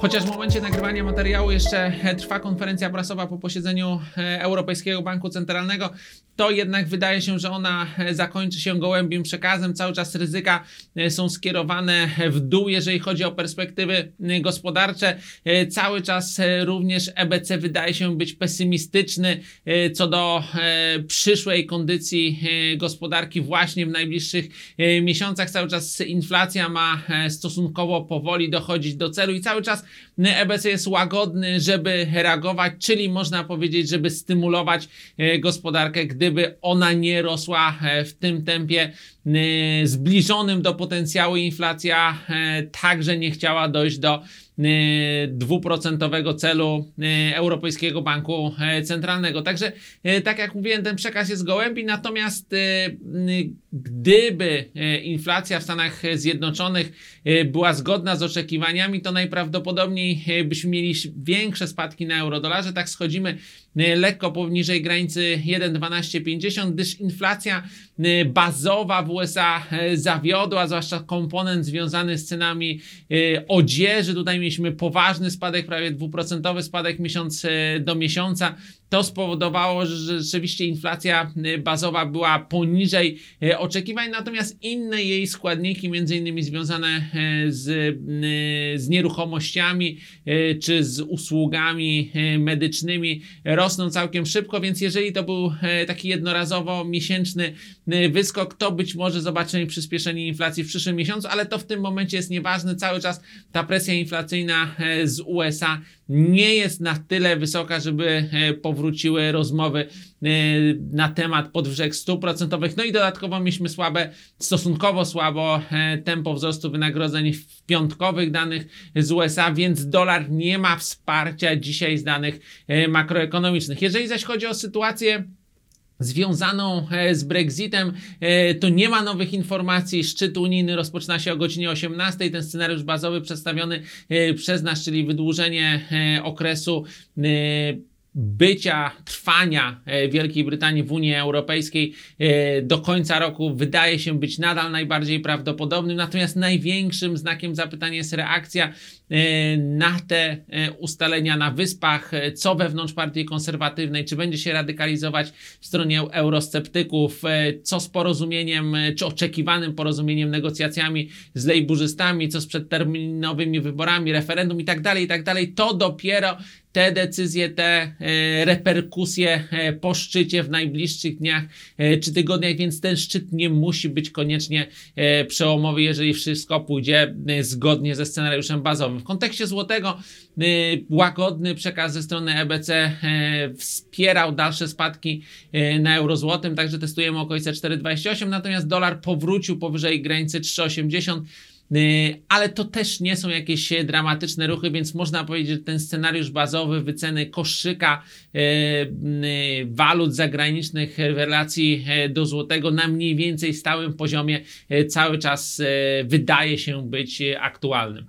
Chociaż w momencie nagrywania materiału jeszcze e, trwa konferencja prasowa po posiedzeniu e, Europejskiego Banku Centralnego, to jednak wydaje się, że ona e, zakończy się gołębim przekazem. Cały czas ryzyka są skierowane w dół, jeżeli chodzi o perspektywy gospodarcze. Cały czas również EBC wydaje się być pesymistyczny co do przyszłej kondycji gospodarki właśnie w najbliższych miesiącach. Cały czas inflacja ma stosunkowo powoli dochodzić do celu i cały czas EBC jest łagodny, żeby reagować, czyli można powiedzieć, żeby stymulować e, gospodarkę, gdyby ona nie rosła e, w tym tempie. Zbliżonym do potencjału inflacja e, także nie chciała dojść do dwuprocentowego celu e, Europejskiego Banku e, Centralnego. Także, e, tak jak mówiłem, ten przekaz jest gołębi, natomiast e, gdyby inflacja w Stanach Zjednoczonych była zgodna z oczekiwaniami, to najprawdopodobniej byśmy mieli większe spadki na eurodolarze. Tak schodzimy lekko poniżej granicy 1,1250, gdyż inflacja bazowa w USA zawiodła, zwłaszcza komponent związany z cenami odzieży. Tutaj mieliśmy poważny spadek, prawie dwuprocentowy spadek miesiąc e, do miesiąca. To spowodowało, że rzeczywiście inflacja e, bazowa była poniżej e, oczekiwań, natomiast inne jej składniki, między innymi związane z, z nieruchomościami czy z usługami medycznymi rosną całkiem szybko, więc jeżeli to był taki jednorazowo miesięczny wyskok, to być może zobaczymy przyspieszenie inflacji w przyszłym miesiącu, ale to w tym momencie jest nieważne. Cały czas ta presja inflacyjna e, z USA nie jest na tyle wysoka, żeby e, powróciły rozmowy e, na temat podwyżek stóp procentowych. No i dodatkowo mieliśmy słabe, stosunkowo słabo tempo wzrostu wynagrodzeń w piątkowych danych z USA, więc dolar nie ma wsparcia dzisiaj z danych makroekonomicznych. Jeżeli zaś chodzi o sytuację związaną e, z Brexitem, e, to nie ma nowych informacji. Szczyt unijny rozpoczyna się o godzinie 18. Ten scenariusz bazowy przedstawiony e, przez nas, czyli wydłużenie okresu bycia, trwania e, Wielkiej Brytanii w Unii Europejskiej e, do końca roku wydaje się być nadal najbardziej prawdopodobnym, natomiast największym znakiem zapytania jest reakcja e, na te ustalenia na wyspach, co wewnątrz partii konserwatywnej, czy będzie się radykalizować w stronie eurosceptyków, co z porozumieniem, czy oczekiwanym porozumieniem, negocjacjami z lejburzystami, co z przedterminowymi wyborami, referendum i tak dalej, i tak dalej. To dopiero te decyzje, te e, reperkusje e, po szczycie w najbliższych dniach e, czy tygodniach, więc ten szczyt nie musi być koniecznie przełomowy, jeżeli wszystko pójdzie zgodnie ze scenariuszem bazowym. W kontekście złotego łagodny przekaz ze strony EBC wspierał dalsze spadki na eurozłotym, także testujemy okolice 4,28, natomiast dolar powrócił powyżej granicy 3,80. Yy, ale to też nie są jakieś e, dramatyczne ruchy, więc można powiedzieć, że ten scenariusz bazowy wyceny koszyka e, yy, walut zagranicznych w relacji e, do złotego na mniej więcej stałym poziomie cały czas wydaje się być aktualnym.